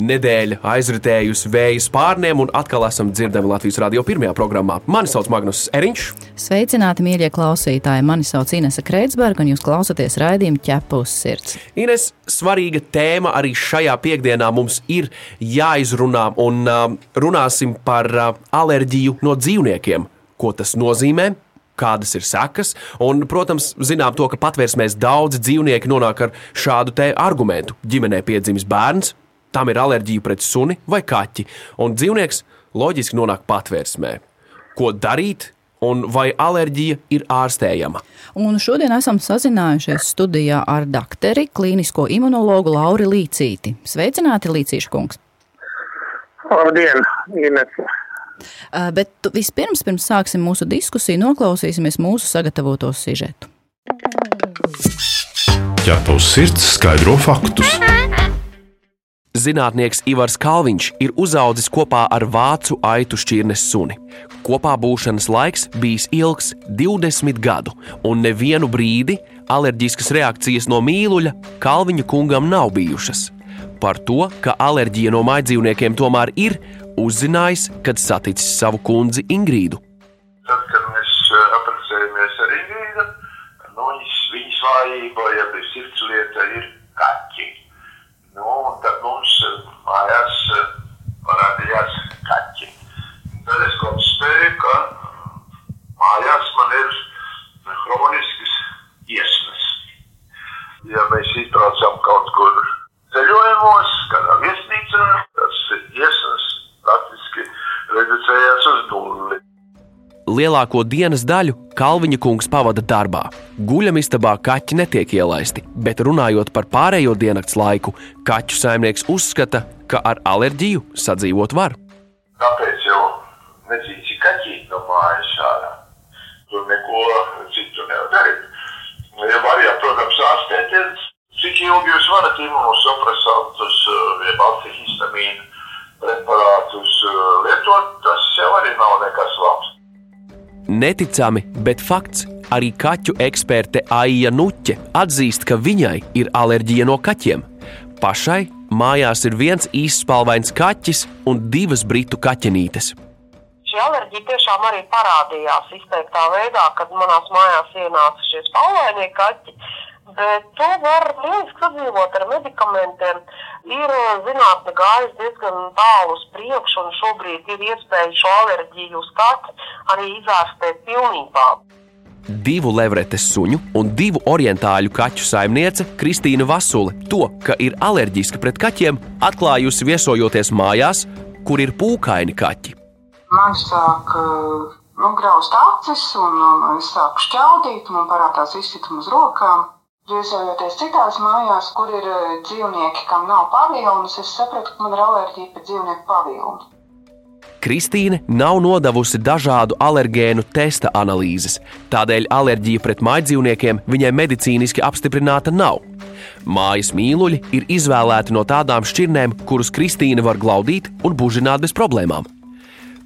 Nedēļa aizritējusi vēja spārniem, un atkal esam dzirdami Latvijas radio pirmajā programmā. Mani sauc Magnus Eriņš. Sveicināti, mīļie klausītāji! Mani sauc Inese Kreitsberga, un jūs klausāties raidījumu ķepa uz sirds. Ines, svarīga tēma arī šajā piekdienā mums ir jāizrunā, un uh, runāsim par uh, alerģiju no dzīvniekiem. Ko tas nozīmē? kādas ir sekas. Un, protams, zinām to, ka patvērsmēs daudzi dzīvnieki nonāk ar šādu argumentu. Ģimenē piedzimis bērns, tam ir alerģija pret suni vai kaķi, un dzīvnieks loģiski nonāk patvērsmē. Ko darīt? Un vai alerģija ir ārstējama? Un šodien esam sazinājušies studijā ar doktoru, klīnisko imunologu Lauru Līcīti. Sveicināti, Līcīša kungs! Labdien, Ines! Uh, bet vispirms, pirms sāksim mūsu diskusiju, noklausīsimies mūsu sagatavoto sižetu. Ķepa uz sirds skaidro faktus. Zinātnieks Ivars Kalniņš ir uzaudzis kopā ar vācu aitu šķirnes suni. Kopā būšanas laiks bijis ilgs 20 gadu, un nevienu brīdi alerģiskas reakcijas no mīluļa Kalniņa kungam nav bijušas. Par to, ka alerģija no maidzīvniekiem tomēr ir, uzzinājis, kad saticis savu kundzi Ingrīdu. Tad, kad mēs apprecējāmies ar Ingrīdu, nu, viņas, viņas vājība, ja bija sirds lieta, ir tad mums mājās parādījās kaķi. Tad es konstatēju, ka mājās man ir chroniskas iesnas. Ja mēs izbraucam kaut kur ceļojumos, kādā viesnīcā, tas iesnas praktiski reducējās uz nulli. Lielāko dienas daļu Kalviņa kungs pavada darbā. Guļamistabā kaķi netiek ielaisti, bet runājot par pārējo diennakts laiku, kaķu saimnieks uzskata, ka ar alerģiju sadzīvot var. Tāpēc jau necīci kaķīt no mājas ārā. Tur neko citu nevar darīt. Ja var, ja, protams, ārstēties, cik ilgi jūs varat imunosupresantus, jeb antihistamīnu preparātus lietot, tas jau arī nav nekas labs. Neticami, bet fakts. Arī kaķu eksperte Aija Nuķe atzīst, ka viņai ir alerģija no kaķiem. Pašai mājās ir viens īspalvains kaķis un divas britu kaķenītes. Šī alerģija tiešām arī parādījās izteiktā veidā, kad manās mājās ienāca šie spalvainie kaķi. Bet to var lieliski sadzīvot ar medikamentiem. Ir zinātne gājusi diezgan tālu uz priekšu, un šobrīd ir iespēja šo alerģiju uz kaķi arī izārstēt pilnībā. Divu levretes suņu un divu orientāļu kaķu saimniece Kristīna Vasule to, ka ir alerģiska pret kaķiem, atklājusi viesojoties mājās, kur ir pūkaini kaķi. Man sāk nu, graust acis, un, un es sāku šķaudīt, man parādās izsituma uz rokām. Viesojoties citās mājās, kur ir dzīvnieki, kam nav pavilnas, es sapratu, ka man ir alerģija pret dzīvnieku pavilnu. Kristīne nav nodevusi dažādu alergēnu testa analīzes, tādēļ alerģija pret maidzīvniekiem viņai medicīniski apstiprināta nav. Mājas mīluļi ir izvēlēti no tādām šķirnēm, kurus Kristīne var glaudīt un bužināt bez problēmām.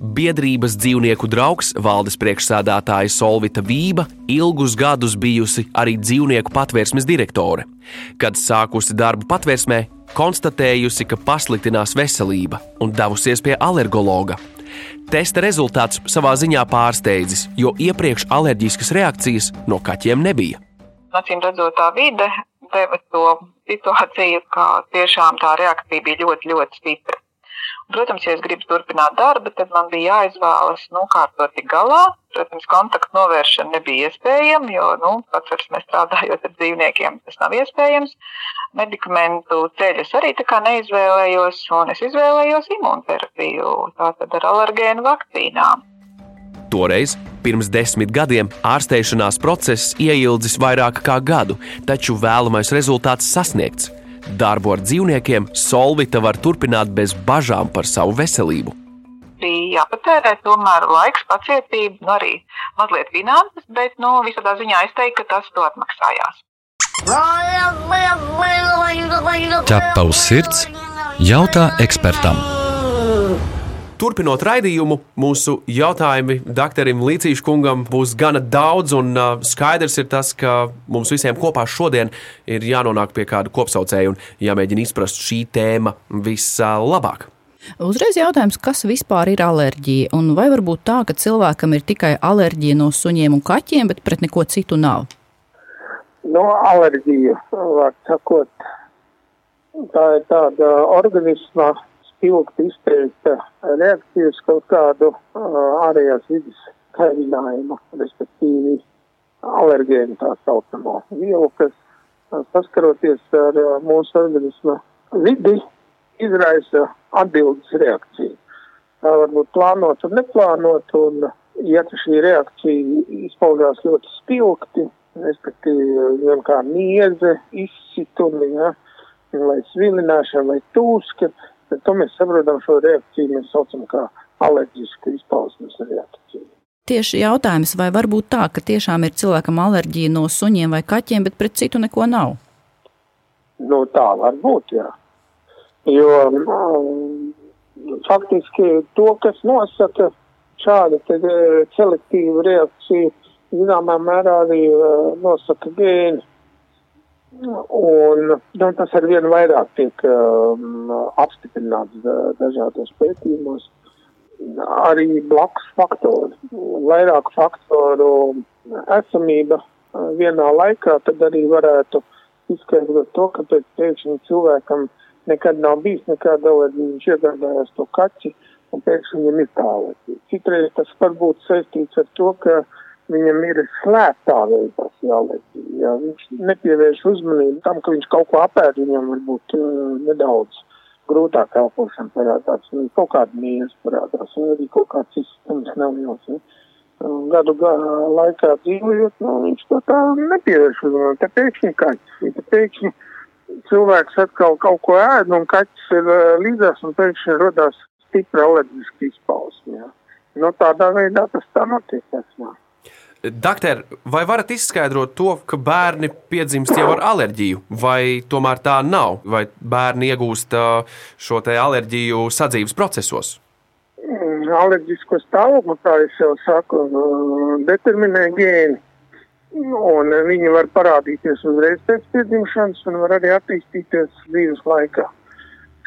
Biedrības dzīvnieku draugs, valdes priekšsēdētāja Solvita Vība, ilgus gadus bijusi arī dzīvnieku patvērsmes direktore. Kad sākusi darbu patvērsmē, konstatējusi, ka pasliktinās veselība un devusies pie alergologa. Testa rezultāts savā ziņā pārsteidzis, jo iepriekš alerģiskas reakcijas no kaķiem nebija. Acīm redzot, tā vide deva to situāciju, ka tiešām tā reakcija bija ļoti, ļoti stipra. Protams, ja es gribu turpināt darbu, tad man bija jāizvēlas, nu, kā ar to tik galā. Protams, kontaktu novēršana nebija iespējama, jo, nu, pats ar mēs strādājot ar dzīvniekiem, tas nav iespējams. Medikamentu ceļus arī tā kā neizvēlējos, un es izvēlējos imunterapiju, tātad ar alergēnu vakcīnām. Toreiz, pirms desmit gadiem, ārstēšanās process ieildzis vairāk kā gadu, taču vēlamais rezultāts sasniegts. Darbu ar dzīvniekiem Solvita var turpināt bez bažām par savu veselību. Bija jāpatērē tomēr laiks, pacietība, nu arī mazliet finanses, bet nu, visādā ziņā es teiktu, ka tas to atmaksājās. Ķepa uz sirds - jautā ekspertam. Turpinot raidījumu, mūsu jautājumi doktoram Līcīšu kungam būs gana daudz, un uh, skaidrs ir tas, ka mums visiem kopā šodien ir jānonāk pie kāda kopsaucēja un jāmēģina izprast šī tēma vislabāk. Uzreiz jautājums, kas vispār ir alerģija? Un vai var būt tā, ka cilvēkam ir tikai alerģija no suņiem un kaķiem, bet pret neko citu nav? No alerģija, var sakot, tā ir tāda organisma spilgti izteikta reakcija uz kaut kādu uh, ārējās vidas kairinājumu, respektīvi alergēnu tā saucamo vielu, kas uh, saskaroties ar uh, mūsu organisma vidi, izraisa atbildes reakciju. Tā var būt plānot un neplānot, un ja šī reakcija izpaudās ļoti spilgti, respektīvi gan kā mieze, izsitumi, ja, vai svilināšana, vai tūska, tad to mēs saprotam šo reakciju, mēs saucam kā alerģisku izpausmes reakciju. Tieši jautājums, vai var būt tā, ka tiešām ir cilvēkam alerģija no suņiem vai kaķiem, bet pret citu neko nav? Nu, tā var būt, jā. Jo um, faktiski to, kas nosaka šādu selektīvu reakciju, zināmā mērā arī uh, nosaka gēni. Un nu, tas ar vienu vairāk tiek um, apstiprināts dažādos pētījumos. Arī blakus faktori, vairāk faktoru esamība vienā laikā, tad arī varētu izskaidrot to, kāpēc pēkšņi cilvēkam nekad nav bijis nekāda alerģija, viņš iegādājās to kaķi un pēkšņi viņam ir tā alerģija. Citreiz tas var būt saistīts ar to, ka viņam ir slēptā šī alerģija. Ja viņš nepievērš uzmanību tam, ka viņš kaut ko apēd, viņam varbūt uh, nedaudz grūtāk elpošana parādās, un kaut kāda mījas parādās, un arī kaut kāds izsmeļs nelielas. Ja. Gadu laikā dzīvojot, nu, viņš to tā nepievērš uzmanību. Te pēkšņi kaķis, te pēkšņi cilvēks atkal kaut ko ēd, un kaķis ir uh, līdzās, un pēkšņi rodās stipra alerģiska izpausme. Ja. Nu, tādā veidā tas tā notiek. Tas, ja. Doktor, vai varat izskaidrot to, ka bērni piedzimst jau ar alerģiju, vai tomēr tā nav? Vai bērni iegūst šo alerģiju sadzīves procesos? Mm, alerģisko stāvokli, kā jau saku, determinē gēni. Un viņi var parādīties uzreiz pēc piedzimšanas, un var arī attīstīties dzīves laikā.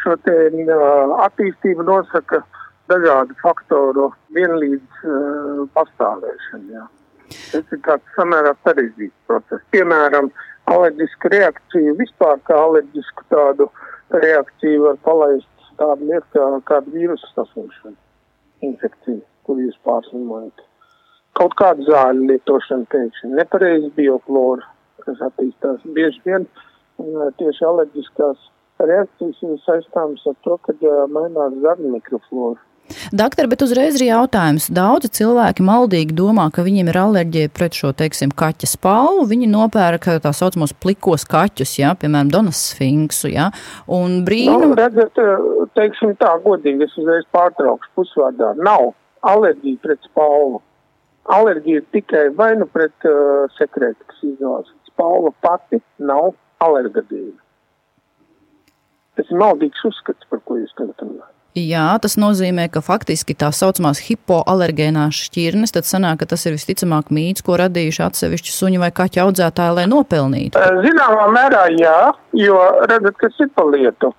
Šo te attīstību nosaka dažādu faktoru vienlīdz uh, pastāvēšana. Jā. Tas ir tāds samērā sarežģīts process. Piemēram, alerģiska reakcija vispār kā alerģisku tādu reakciju var palaist tādu lietu kā kādu vīrusu saslimšanu, infekciju, kur jūs pārslimojat. Kaut kādu zāļu lietošanu pēkšņi, nepareizi bioflora, kas attīstās bieži vien tieši alerģiskās reakcijas ir saistāmas ar to, ka mainās zarnu mikroflora. Doktor, bet uzreiz ir jautājums. Daudzi cilvēki maldīgi domā, ka viņiem ir alerģija pret šo, teiksim, kaķa spalvu. Viņi nopērk tā saucamos plikos kaķus, jā, piemēram, Donas sfinksu, jā, un brīnum. Nu, redzat, teiksim tā, godīgi, es uzreiz pārtraukšu pusvārdā. Nav alerģija pret spalvu. Alerģija ir tikai vai nu pret uh, sekrētu, kas izvēlas. Spalva pati nav alergādīga. Tas ir maldīgs uzskats, par ko jūs tagad runājat. Jā, tas nozīmē, ka faktiski tā saucamās hipoalergēnās šķirnes, tad sanāk, ka tas ir visticamāk mīts, ko radījuši atsevišķi suņu vai kaķu audzētāji, lai nopelnītu. Zināmā mērā jā, jo redzat, kas ir pa lietu.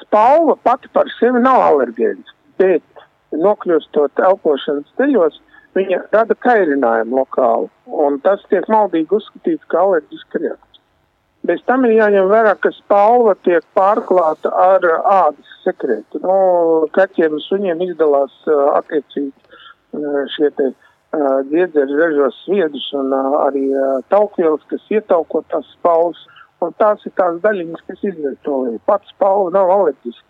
Spalva pati par sevi nav alergēns, bet nokļūstot elpošanas ceļos, viņa rada kairinājumu lokāli, un tas tiek maldīgi uzskatīts kā alerģiska reakcija. Bez tam ir jāņem vērā, ka spalva tiek pārklāta ar ādas sekretu. Nu, kaķiem un suņiem izdalās uh, attiecīgi uh, šie te uh, dziedzeri ražos sviedus un arī taukvielas, kas ietauko tās spalvas. Un tās ir tās daļiņas, kas izvieto. Pats spalva nav alerģiska.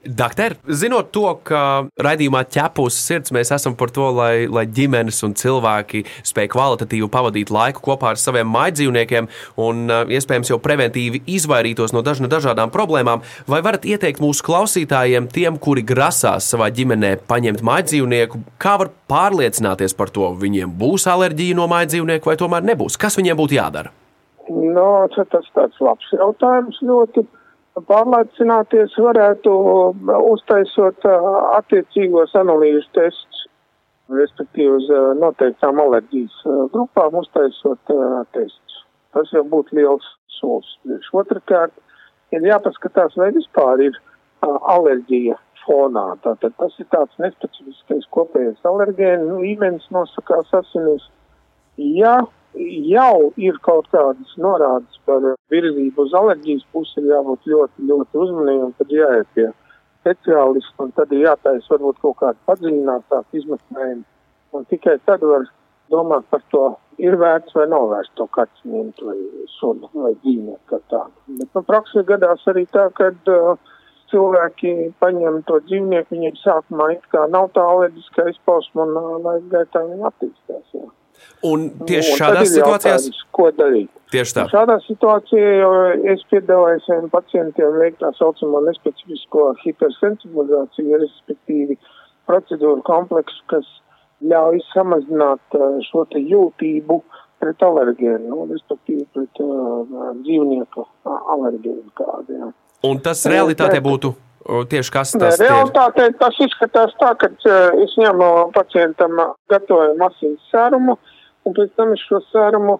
Doktor, zinot to, ka raidījumā ķepus sirds mēs esam par to, lai, lai ģimenes un cilvēki spēj kvalitatīvi pavadīt laiku kopā ar saviem mājdzīvniekiem un iespējams jau preventīvi izvairītos no dažna, dažādām problēmām, vai varat ieteikt mūsu klausītājiem, tiem, kuri grasās savā ģimenē paņemt mājdzīvnieku, kā var pārliecināties par to, viņiem būs alerģija no mājdzīvnieku vai tomēr nebūs? Kas viņiem būtu jādara? No, tas tāds labs jautājums ļoti. Pārliecināties varētu uztaisot attiecīgos analīžu testus, respektīvi uz noteiktām alerģijas grupām uztaisot testus. Tas jau būtu liels solis. Otrakārt, ir jāpaskatās, vai vispār ir alerģija fonā. Tātad tas ir tāds nespecifiskais kopējais alergēnu līmenis nosakās asinīs. Ja jau ir kaut kādas norādes par virzību uz alerģijas pusi, ir jābūt ļoti, ļoti uzmanīgam, tad jāiet pie speciālista un tad ir jātaisa varbūt kaut kāda padziļinātāka izmeklējuma. Un tikai tad var domāt par to, ir vērts vai nav vērts to kaķu ņemt vai sunu vai dzīvnieku kā tādu. Bet, nu, praksē gadās arī tā, ka uh, cilvēki paņem to dzīvnieku, viņiem sākumā it kā nav tā alerģiskā izpausma un uh, laika gaitā viņi attīstās. Jā. Un tieši nu, šādās situācijās, ko darīt? Tieši tā. Šādā situācijā es piedāvāju saviem pacientiem veikt tā saucamo nespecifisko hipersensibilizāciju, respektīvi procedūru kompleksu, kas ļauj samazināt šo te jūtību pret alergēnu, nu, respektīvi pret uh, dzīvnieku alergēnu kādiem. Un tas realitātē būtu tieši kas tas ir? Realitātē tas izskatās tā, ka es ņemu pacientam gatavojumu asins sērumu, un pēc tam es šo sērumu,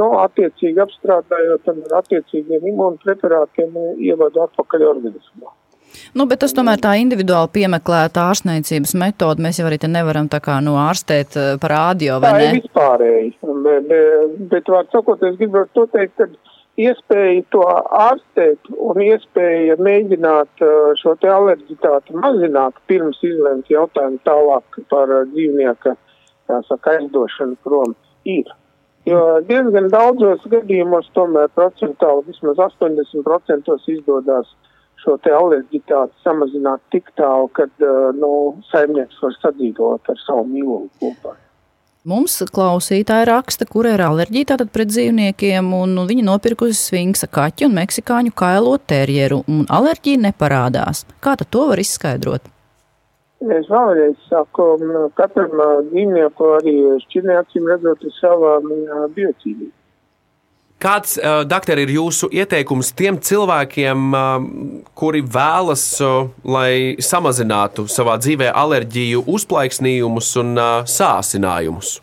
nu, attiecīgi apstrādājot ar attiecīgiem imūnpreparātiem, ievadu atpakaļ organismā. Nu, bet tas tomēr tā individuāli piemeklēta ārstniecības metode. Mēs jau arī te nevaram tā kā no ārstēt par ādio, vai tā ne? Tā ir vispārēji. Bet, bet, bet vārds sakot, es gribētu to teikt, ka iespēja to ārstēt un iespēja mēģināt uh, šo alerģitāti mazināt pirms izlemt jautājumu tālāk par uh, dzīvnieka, saka, aizdošanu prom ir. Jo diezgan daudzos gadījumos tomēr procentāli vismaz 80% izdodas šo alerģitāti samazināt tik tālu, kad, uh, nu, saimnieks var sadzīvot ar savu mīlumu kopā. Mums klausītāja raksta, kur ir alerģija tātad pret dzīvniekiem, un viņa nopirkusi sfinksa kaķi un meksikāņu kailo terjeru, un alerģija neparādās. Kā tad to var izskaidrot? Es vēlreiz saku, katram dzīvnieku arī šķirniecīm redzot savā biocīdī. Kāds, uh, doktor, ir jūsu ieteikums tiem cilvēkiem, uh, kuri vēlas, uh, lai samazinātu savā dzīvē alerģiju, uzplaiksnījumus un uh, sāsinājumus?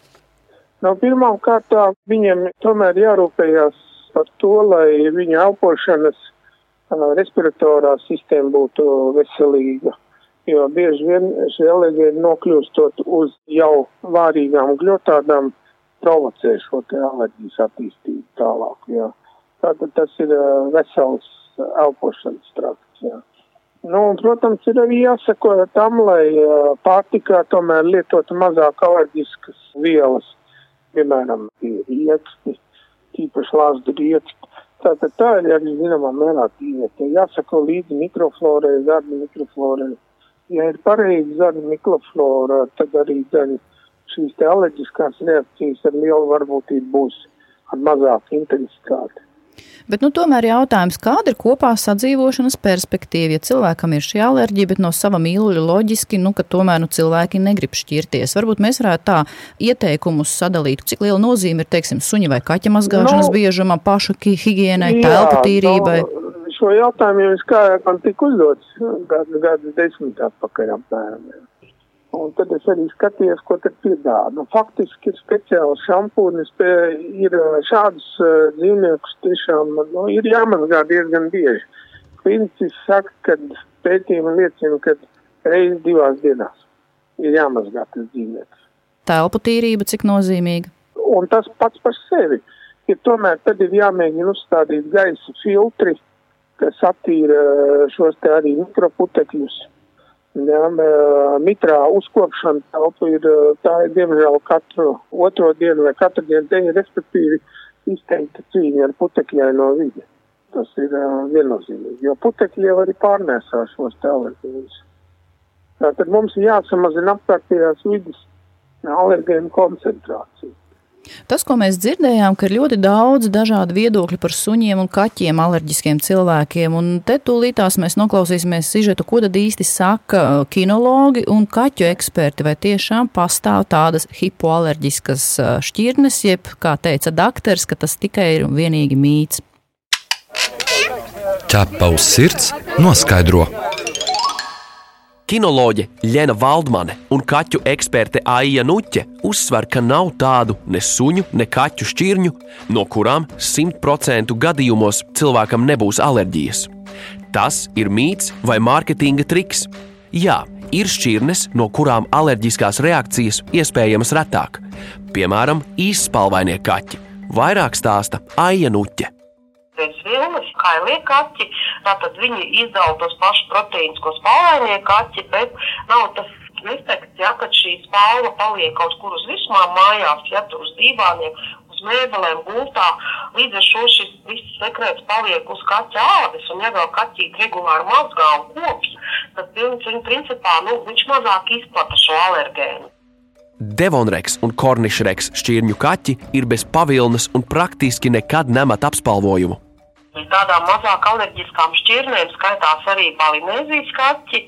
No Pirmkārt, viņiem tomēr jārūpējas par to, lai viņa elpošanas uh, respiratorā sistēma būtu veselīga. Jo bieži vien šie alerģēni nokļūstot uz jau vārīgām gļotādām, provocē šo alerģijas attīstību tālāk. Jā. Tātad tas ir uh, vesels elpošanas trakts. Jā. Nu, un, protams, ir arī jāsako tam, lai uh, pārtikā tomēr lietotu mazāk alerģiskas vielas, piemēram, rieksti, tīpaši lāzdu rieksti. Tātad tā ir arī zināmā mērā tīvieta. Jāsako līdzi mikroflorai, zarnu mikroflorai. Ja ir pareizi zarnu mikroflora, tad arī daļa šīs alerģiskās reakcijas ar lielu varbūtību būs ar mazāku intensitāti. Bet, nu, tomēr jautājums, kāda ir kopā sadzīvošanas perspektīva, ja cilvēkam ir šī alerģija, bet no sava mīluļa loģiski, nu, ka tomēr nu, cilvēki negrib šķirties. Varbūt mēs varētu tā ieteikumus sadalīt, cik liela nozīme ir, teiksim, suņa vai kaķa mazgāšanas nu, biežumam, pašu higienai, telpu tīrībai. No, šo jautājumu jau es kā man tik uzdots gadu, gadu desmit atpakaļ apmēram. Jā. Un tad es arī skatījos, ko tad piedāvā. Nu, faktiski ir speciāls šampūnis, ir šādus uh, dzīvniekus tiešām nu, ir jāmazgā diezgan bieži. Klinicis saka, ka pētījumi liecina, ka reizi divās dienās ir jāmazgā tas dzīvnieks. Telpu tīrība cik nozīmīga? Un tas pats par sevi. Ja tomēr tad ir jāmēģina uzstādīt gaisa filtri, kas attīra šos te arī mikroputekļus Jā, mitrā uzkopšana telpu ir, tā ir diemžēl katru otro dienu vai katru dienu deņa, respektīvi izteikta cīņa ar putekļaino vidi. Tas ir uh, viennozīmīgi, jo putekļi jau arī pārnēsā šos alergēnus. Tātad mums jāsamazina apkārtējās vidas alergēnu koncentrācija. Tas, ko mēs dzirdējām, ka ir ļoti daudz dažādu viedokļu par suņiem un kaķiem, alerģiskiem cilvēkiem. Un te tūlītās mēs noklausīsimies sižetu, ko tad īsti saka uh, kinologi un kaķu eksperti. Vai tiešām pastāv tādas hipoalerģiskas uh, šķirnes, jeb, kā teica doktors, ka tas tikai ir vienīgi mīts. Ķepa uz sirds noskaidro. Kinoloģe Lena Valdmane un kaķu eksperte Aija Nuķe uzsver, ka nav tādu ne suņu, ne kaķu šķirņu, no kurām 100% gadījumos cilvēkam nebūs alerģijas. Tas ir mīts vai mārketinga triks. Jā, ir šķirnes, no kurām alerģiskās reakcijas iespējamas retāk, piemēram, īspalvainie kaķi. Vairāk stāsta Aija Nuķe pēc vilnas, kailie kaķi. Tātad viņi izdala tos pašus proteīnus, ko spālainie kaķi, bet nav tas efekts, ja, kad šī spāla paliek kaut kur uz vismām mājās, ja tur uz dīvāniem, uz mēbelēm, gultā. Līdz ar šo šis viss sekrets paliek uz kaķa ādas, un ja vēl kaķīt regulāri mazgā un kopš, tad viņš, principā, nu, viņš mazāk izplata šo alergēnu. Devonreks un kornišreks šķirņu kaķi ir bez pavilnas un praktiski nekad nemat apspalvojumu. Tādām mazāk alerģiskām šķirnēm skaitās arī balinēzijas kaķi,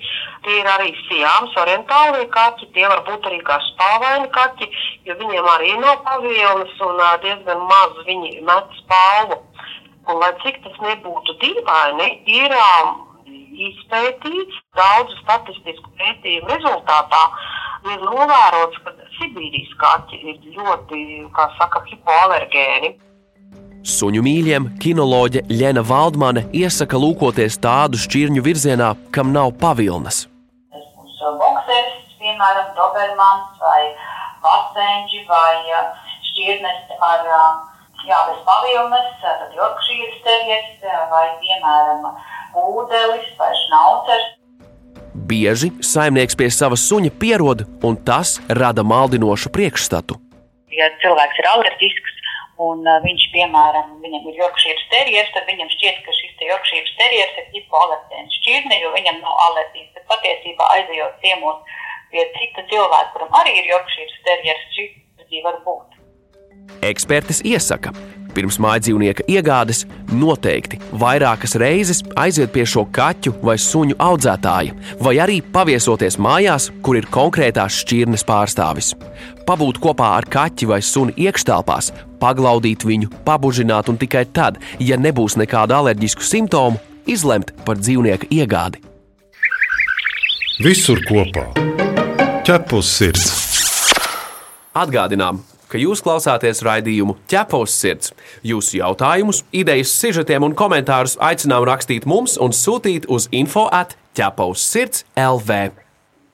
tie ir arī sijāms, orientālie kaķi, tie var būt arī kā spāvaini kaķi, jo viņiem arī nav pavilnas un diezgan maz viņi met spalvu. Un, lai cik tas nebūtu dīvaini, ir izpētīts daudzu statistisku pētījumu rezultātā, ir novērots, ka Sibīrijas kaķi ir ļoti, kā saka, hipoalergēni. Suņu mīļiem kinoloģe Lena Valdmane iesaka lūkoties tādu šķirņu virzienā, kam nav pavilnas. Tas būs boxers, piemēram, dobermans vai pasenģi vai šķirnes ar jā, bez pavilnas, tad jorkšīras terjers vai, piemēram, ūdelis vai šnaucers. Bieži saimnieks pie sava suņa pierod, un tas rada maldinošu priekšstatu. Ja cilvēks ir alerģisks, un uh, viņš, piemēram, viņam ir Yorkshire terjers, tad viņam šķiet, ka šis Yorkshire terjers ir hipoalerģēns šķirne, jo viņam nav alerģijas. Bet patiesībā aizejot ciemos pie cita cilvēka, kuram arī ir Yorkshire terjers, šī alerģija var būt. Ekspertis iesaka, pirms mājdzīvnieka iegādes noteikti vairākas reizes aiziet pie šo kaķu vai suņu audzētāja, vai arī paviesoties mājās, kur ir konkrētās šķirnes pārstāvis. Pabūt kopā ar kaķi vai suni iekštelpās, paglaudīt viņu, pabužināt un tikai tad, ja nebūs nekādu alerģisku simptomu, izlemt par dzīvnieka iegādi. Visur kopā - ķepus sirds. Atgādinām, ka jūs klausāties raidījumu ķepos sirds. Jūsu jautājumus, idejas, sižetiem un komentārus aicinām rakstīt mums un sūtīt uz info at ķepos sirds LV.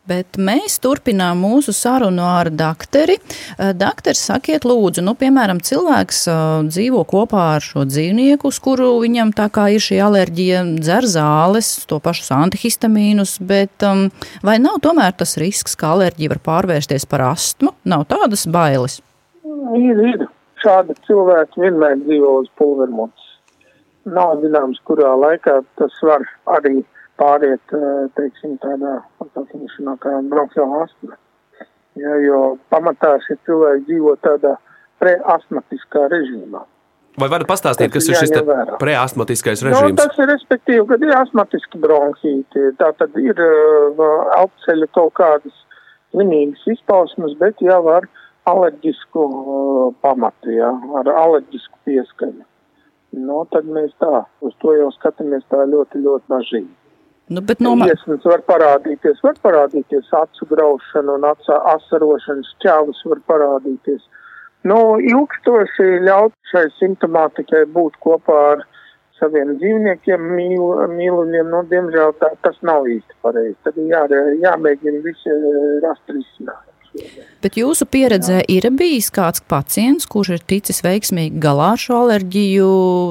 Bet mēs turpinām mūsu sarunu ar doktori. Eh, Doktors, sakiet, lūdzu, nu, piemēram, cilvēks uh, dzīvo kopā ar šo dzīvnieku, uz kuru viņam tā kā ir šī alerģija, dzer zāles, to pašus antihistamīnus, bet um, vai nav tomēr tas risks, ka alerģija var pārvērsties par astmu? Nav tādas bailes? Ir, ir. Šādi cilvēki vienmēr dzīvo uz pulvermotes. Nav zināms, kurā laikā tas var arī pāriet, teiksim, tādā pasaukšanā kā bronhiāla astma. Ja, jo pamatā šie cilvēki dzīvo tādā preastmatiskā režīmā. Vai varat pastāstīt, kas ir šis preastmatiskais nu, režīms? Nu, tas ir respektīvi, kad ir astmatiski bronhīti. Tā tad ir uh, elpceļa kaut kādas slimīgas izpausmes, bet jau ar alerģisku uh, pamatu, jā, ar alerģisku pieskaņu. Nu, tad mēs tā, uz to jau skatāmies tā ļoti, ļoti bažīgi. Nu, bet no manis Iesnas var parādīties, var parādīties acu graušana un acu asarošana, šķēvus var parādīties. Nu, ilgstoši ļaut šai simptomātikai būt kopā ar saviem dzīvniekiem, mīlu, mīluļiem, nu, diemžēl tā, tas nav īsti pareizi. Tad jā, jāmēģina visi rast risinājumu. Bet jūsu pieredzē ir bijis kāds pacients, kurš ir ticis veiksmīgi galā ar šo alerģiju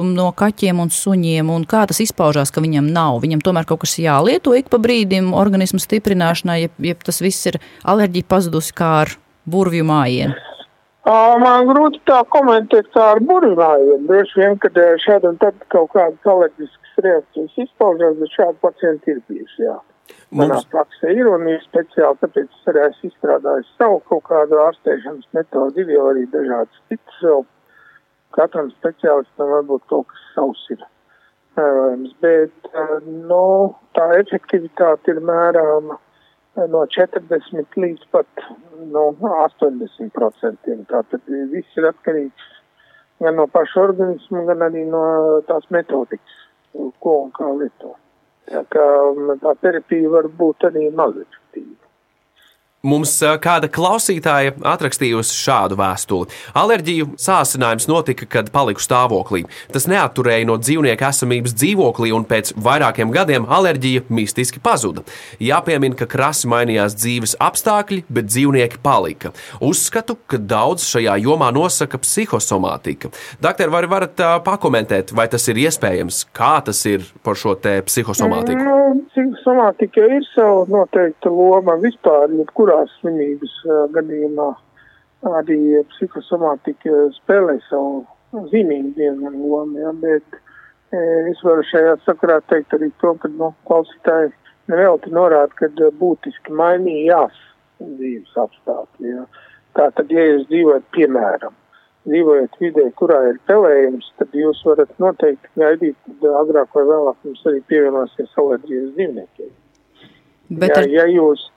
no kaķiem un suņiem, un kā tas izpaužās, ka viņam nav? Viņam tomēr kaut kas jālieto ik pa brīdim organismu stiprināšanai, ja, ja tas viss ir alerģija pazudusi kā ar burvju mājienu. Man grūti tā komentēt kā ar burvju mājienu. Droši vien, kad šādi un tad kaut kādas alerģiskas reakcijas izpaužās, bet šādi pacienti ir bijuši. Manā Mums- praksē ir un ir speciāli, tāpēc es arī esmu izstrādājis savu kaut kādu ārstēšanas metodi, ir jau arī dažādas citas vēl. Katram speciālistam varbūt kaut kas savs ir bet no, tā efektivitāte ir mērāma no 40 līdz pat no 80 procentiem. Tātad viss ir atkarīgs gan no paša organisma, gan arī no tās metodikas, ko un kā lietot. Tā kā mm, tā terapija var būt arī maz efektīva. Mums kāda klausītāja atrakstījusi šādu vēstuli. Alerģiju sācinājums notika, kad paliku stāvoklī. Tas neatturēja no dzīvnieka esamības dzīvoklī, un pēc vairākiem gadiem alerģija mistiski pazuda. Jāpiemina, ka krasi mainījās dzīves apstākļi, bet dzīvnieki palika. Uzskatu, ka daudz šajā jomā nosaka psihosomātika. Doktor, vai varat pakomentēt, vai tas ir iespējams? Kā tas ir par šo psihosomātiku? Psihosomātika ir sava noteikta loma vispār, jebkurās slimības gadījumā. Arī psihosomātika spēlē savu zīmīgu diezgan lomu, ja, bet es varu šajā sakarā teikt arī to, ka nu, klausītāji nevelti norāda, ka būtiski mainījās dzīves apstākļi. Ja. Tātad, ja jūs dzīvojat, piemēram, dzīvojat vidē, kurā ir pelējums, tad jūs varat noteikti gaidīt, ka agrāk vai vēlāk jums arī pievienosies alerģijas dzīvniekiem. Bet ja, ar, ja jūs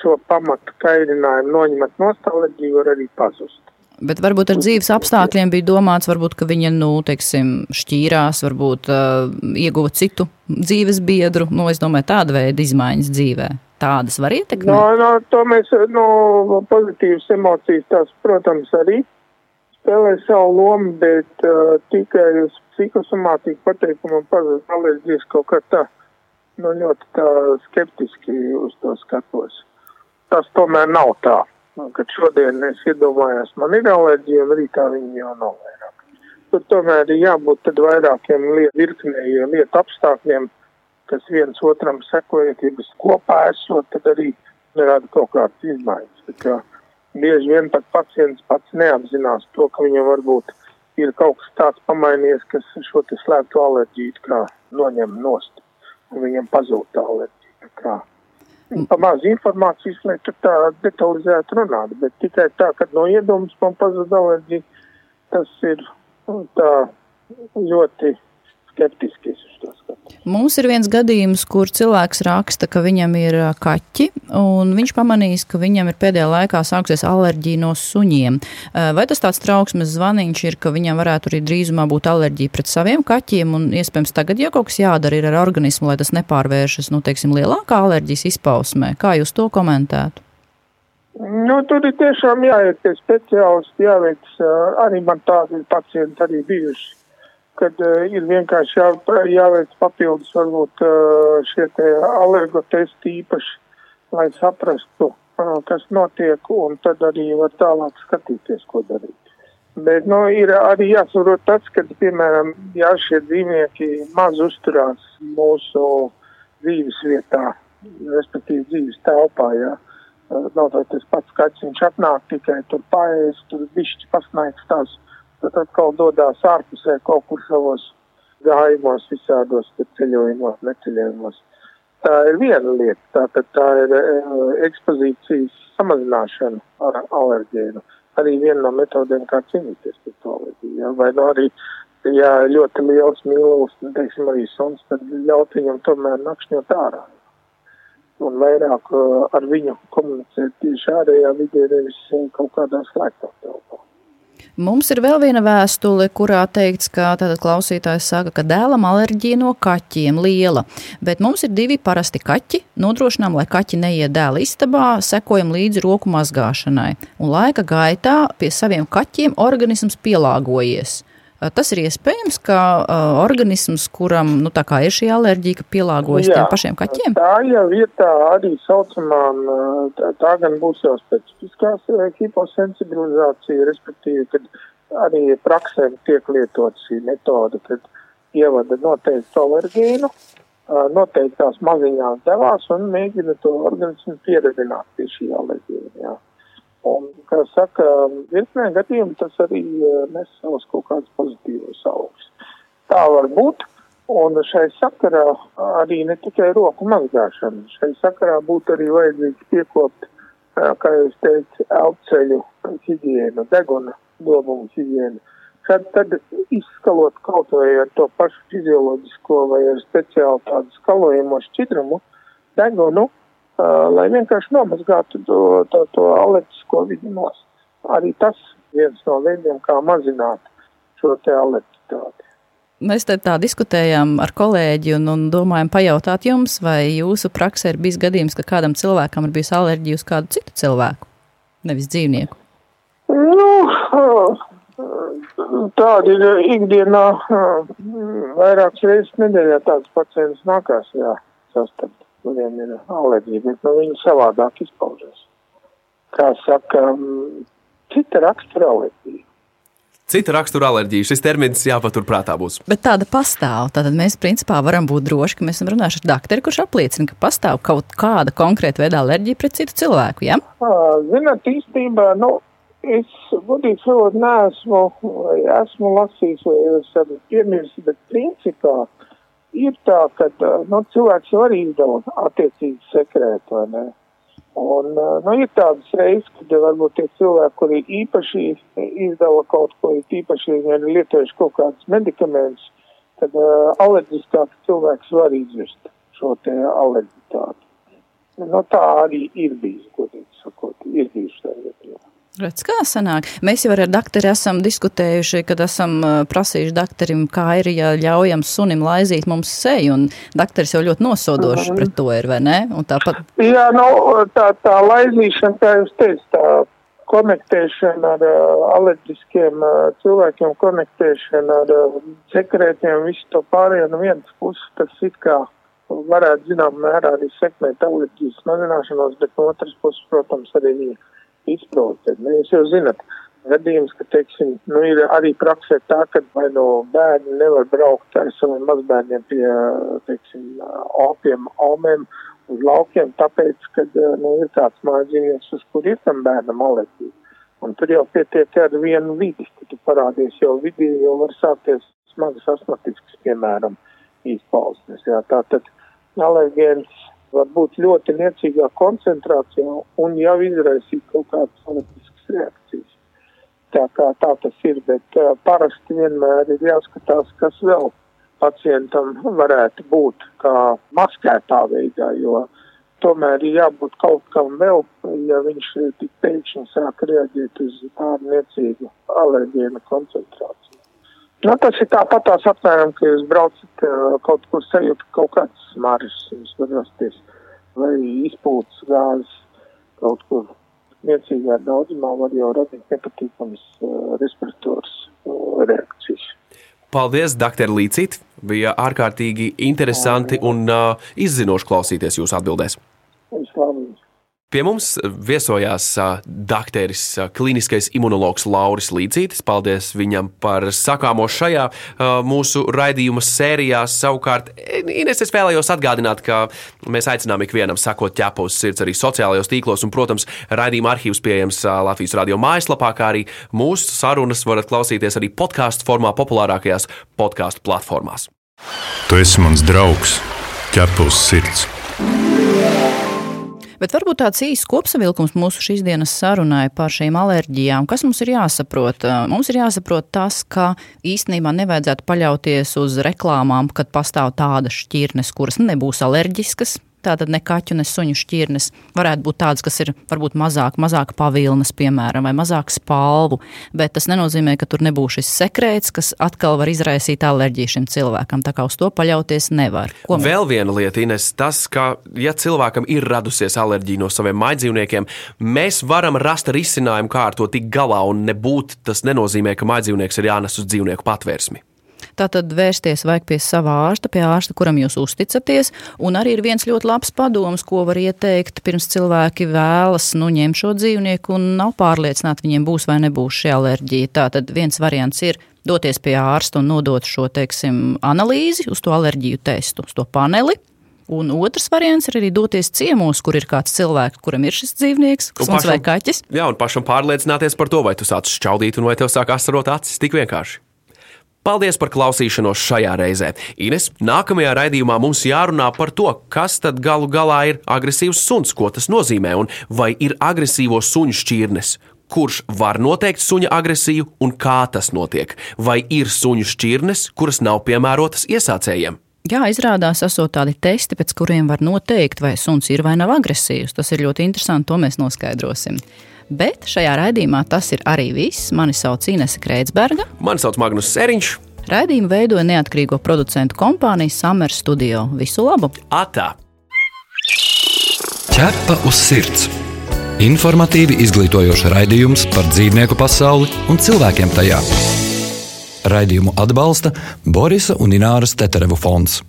šo pamatu kairinājumu noņemat no alerģiju, var arī pazust. bet varbūt ar dzīves apstākļiem bija domāts, varbūt, ka viņa, nu, teiksim, šķīrās, varbūt uh, ieguva citu dzīves biedru. Nu, es domāju, tāda veida izmaiņas dzīvē. Tādas var ietekmēt. No, no, to mēs, no pozitīvas emocijas, tās, protams, arī spēlē savu lomu, bet uh, tikai uz psihosomātiku pateikumu pazust alerģijas kaut kā tā, nu, ļoti tā skeptiski uz to skatos. Tas tomēr nav tā, nu, kad šodien es iedomājos, man ir alerģija, un rītā viņi jau nav vairāk. Tur tomēr ir jābūt tad vairākiem lietu virknējiem lietu apstākļiem, kas viens otram sekojot, ja kopā esot, tad arī rada kaut kādas izmaiņas. Tā kā bieži vien pat pacients pats neapzinās to, ka viņam varbūt ir kaut kas tāds pamainījies, kas šo slēpto alerģiju kā noņem nost, un viņam pazūd tā alerģija. Kā Pa maz informācijas, lai tur tā detalizēti runātu, bet tikai tā, ka no iedomas man pazūd alerģija, tas ir nu, tā ļoti skeptiski es uz to skatos. Mums ir viens gadījums, kur cilvēks raksta, ka viņam ir kaķi, un viņš pamanīs, ka viņam ir pēdējā laikā sākusies alerģija no suņiem. Vai tas tāds trauksmes zvaniņš ir, ka viņam varētu arī drīzumā būt alerģija pret saviem kaķiem, un iespējams tagad jau kaut kas jādara ar organismu, lai tas nepārvēršas, nu, teiksim, lielākā alerģijas izpausmē? Kā jūs to komentētu? Nu, tur ir tiešām jāiet pie speciālisti, jāveic, arī man tādi pacienti arī bijuši, kad uh, ir vienkārši jā, jāveic papildus varbūt uh, šie te alergotesti īpaši, lai saprastu, uh, kas notiek, un tad arī var tālāk skatīties, ko darīt. Bet, nu, ir arī jāsaprot tas, ka, piemēram, ja šie dzīvnieki maz uzturās mūsu dzīves vietā, respektīvi dzīves telpā, jā. Uh, Nav tas pats kaķis, viņš atnāk tikai tur paēst, tur bišķi pasnaigstās, tad atkal dodās ārpusē kaut kur savos gājumos, visādos ceļojumos, neceļojumos. Tā ir viena lieta, tā, tā, ir uh, ekspozīcijas samazināšana ar alerģēnu. Arī viena no metodēm, kā cīnīties pret alerģiju. Ja? Vai nu arī, ja ļoti liels nu, teiksim, arī suns, tad ļaut viņam tomēr nakšņot ārā un vairāk uh, ar viņu komunicēt tieši ārējā vidē, nevis uh, kaut kādā slēgtā telpā. Mums ir vēl viena vēstule, kurā teikts, ka klausītājs saka, ka dēlam alerģija no kaķiem liela, bet mums ir divi parasti kaķi, nodrošinām, lai kaķi neiet dēla istabā, sekojam līdzi roku mazgāšanai, un laika gaitā pie saviem kaķiem organisms pielāgojies. Tas ir iespējams, ka uh, organisms, kuram nu, tā kā ir šī alerģija, pielāgojas Jā, tiem pašiem kaķiem. Tā jau ir tā arī saucamā, uh, tā, tā gan būs jau specifiskās hiposensibilizācija, respektīvi, kad arī praksēm tiek lietot šī metode, kad ievada noteiktu alergīnu, uh, noteiktās maziņās devās un mēģina to organismu pieredzināt pie šī alergīna. Un, kā saka, virknē gadījumu tas arī uh, nes savus kaut kādus pozitīvus augļus. Tā var būt, Un šai sakarā arī ne tikai roku mazgāšana, šai sakarā būtu arī vajadzīgs piekopt, kā jūs teicat, elpceļu higienu, deguna dobumu higienu. Tad, tad izskalot kaut vai ar to pašu fizioloģisko vai ar speciālu tādu skalojamo šķidrumu degunu, lai vienkārši nomazgātu to, to, to alerģisko vidi nost. Arī tas viens no veidiem, kā mazināt šo te alerģitāti. Mēs te tā diskutējām ar kolēģi un, un domājam pajautāt jums, vai jūsu praksē ir bijis gadījums, ka kādam cilvēkam ir bijusi alerģija uz kādu citu cilvēku, nevis dzīvnieku? Nu, tāda ir ikdienā vairākas reizes nedēļā tāds pacients nākās, jā, sastapt. Viņiem ir alerģija, bet nu, viņi savādāk izpaužas. Kā saka, cita rakstura alerģija. Cita rakstura alerģija. Šis termins jāpaturprātā būs. Bet tāda pastāv. Tātad mēs principā varam būt droši, ka mēs esam runājuši ar doktoru, kurš apliecina, ka pastāv kaut kāda konkrēta veida alerģija pret citu cilvēku. Ja? Zināt, īstenībā, nu, es godīgi sakot, neesmu, esmu lasījis, vai esmu piemirsis, bet principā ir tā, ka nu, cilvēks jau arī izdala attiecīgi sekrētu, vai ne? Un, nu, ir tādas reizes, kad varbūt tie cilvēki, kuri īpaši izdala kaut ko, īpaši viņi ir lietojuši kaut kādus medikamentus, tad uh, alerģiskāk cilvēks var izvest šo te alerģitāti. Nu, tā arī ir bijis, godīgi sakot, ir bijuši tā vietā. Redz, kā sanāk? Mēs jau ar doktoru esam diskutējuši, kad esam prasījuši doktoram, kā ir, ja ļaujam sunim laizīt mums seju, un doktors jau ļoti nosodošs mm -hmm. pret to ir, vai ne? Un tāpat... Jā, nu, tā, tā laizīšana, kā jūs teicat, tā konektēšana ar uh, alerģiskiem uh, cilvēkiem, konektēšana ar uh, sekrētiem, visu to pārējo no vienas puses, tas it kā varētu zinām mērā arī sekmēt alerģijas mazināšanos, bet no otras puses, protams, arī viņa izprovocēt. Nu, jūs jau zinat, gadījums, ka, teiksim, nu, ir arī praksē tā, ka vai no bērni nevar braukt ar saviem mazbērniem pie, teiksim, opiem, omiem uz laukiem, tāpēc, ka, nu, ir kāds mājdzīvnieks, uz kur ir tam bērnam alerģija. Un tur jau pietiek ar vienu vidi, ka tu parādies jau vidī, jau var sākties smagas astmatisks, piemēram, izpausmes. Jā, tātad alergēns var būt ļoti niecīgā koncentrācijā un jau izraisīt kaut kādas alerģiskas reakcijas. Tā kā tā tas ir, bet uh, parasti vienmēr ir jāskatās, kas vēl pacientam varētu būt kā maskētā veidā, jo tomēr ir jābūt kaut kam vēl, ja viņš tik pēkšņi sāk reaģēt uz tādu niecīgu alerģēnu koncentrāciju. Nu, tas ir tāpat tās apmēram, ka jūs braucat uh, kaut kur sajūt kaut kāds smaržs, jums var rasties vai izpūtas gāzes kaut kur niecīgā daudzumā var jau radīt nepatīkamas uh, respirators uh, reakcijas. Paldies, doktor Līcīt! Bija ārkārtīgi interesanti un uh, izzinoši klausīties jūsu atbildēs. Vislabāk! Pie mums viesojās dakteris, kliniskais imunologs Lauris Līdzītis. Paldies viņam par sakāmo šajā mūsu raidījuma sērijā. Savukārt, Ines, es vēlējos atgādināt, ka mēs aicinām ikvienam sakot ķepa uz sirds arī sociālajos tīklos, un, protams, raidījuma arhīvs pieejams Latvijas radio mājaslapā, kā arī mūsu sarunas varat klausīties arī podkāstu formā populārākajās podkāstu platformās. Tu esi mans draugs, ķepa uz sirds. Bet varbūt tāds īsts kopsavilkums mūsu šīs dienas sarunai par šīm alerģijām. Kas mums ir jāsaprot? Mums ir jāsaprot tas, ka īstenībā nevajadzētu paļauties uz reklāmām, kad pastāv tādas šķirnes, kuras nebūs alerģiskas, Tātad ne kaķu, ne suņu šķirnes varētu būt tādas, kas ir varbūt mazāk, mazāk pavilnas, piemēram, vai mazāk spalvu, bet tas nenozīmē, ka tur nebūs šis sekrēts, kas atkal var izraisīt alerģiju šim cilvēkam. Tā kā uz to paļauties nevar. Ko Vēl viena lieta, Ines, tas, ka, ja cilvēkam ir radusies alerģija no saviem maidzīvniekiem, mēs varam rast risinājumu, kā ar to tikt galā, un nebūt tas nenozīmē, ka maidzīvnieks ir jānes uz dzīvnieku patvērsmi. Tātad vērsties vajag pie sava ārsta, pie ārsta, kuram jūs uzticaties. Un arī ir viens ļoti labs padoms, ko var ieteikt pirms cilvēki vēlas nu, ņemt šo dzīvnieku un nav pārliecināti, viņiem būs vai nebūs šī alerģija. Tātad viens variants ir doties pie ārsta un nodot šo teiksim, analīzi uz to alerģiju testu, uz to paneli. Un otrs variants ir arī doties ciemos, kur ir kāds cilvēks, kuram ir šis dzīvnieks, kas mums vai kaķis. Jā, un pašam pārliecināties par to, vai tu sāc šķaudīt un vai tev sāk asarot acis tik vienkārši. Paldies par klausīšanos šajā reizē. Ines, nākamajā raidījumā mums jārunā par to, kas tad galu galā ir agresīvs suns, ko tas nozīmē un vai ir agresīvo suņu šķirnes. Kurš var noteikt suņa agresiju un kā tas notiek? Vai ir suņu šķirnes, kuras nav piemērotas iesācējiem? Jā, izrādās, esot tādi testi, pēc kuriem var noteikt, vai suns ir vai nav agresīvs. Tas ir ļoti interesanti, to mēs noskaidrosim. Bet šajā raidījumā tas ir arī viss. Mani sauc Inese Kreitsberga. Mani sauc Magnus Seriņš. Raidījumu veidoja neatkarīgo producentu kompānija Summer Studio. Visu labu! Atā! Ķepa uz sirds! Informatīvi izglītojošs raidījums par dzīvnieku pasauli un cilvēkiem tajā. Raidījumu atbalsta Borisa un Ināras Teterevu fonds.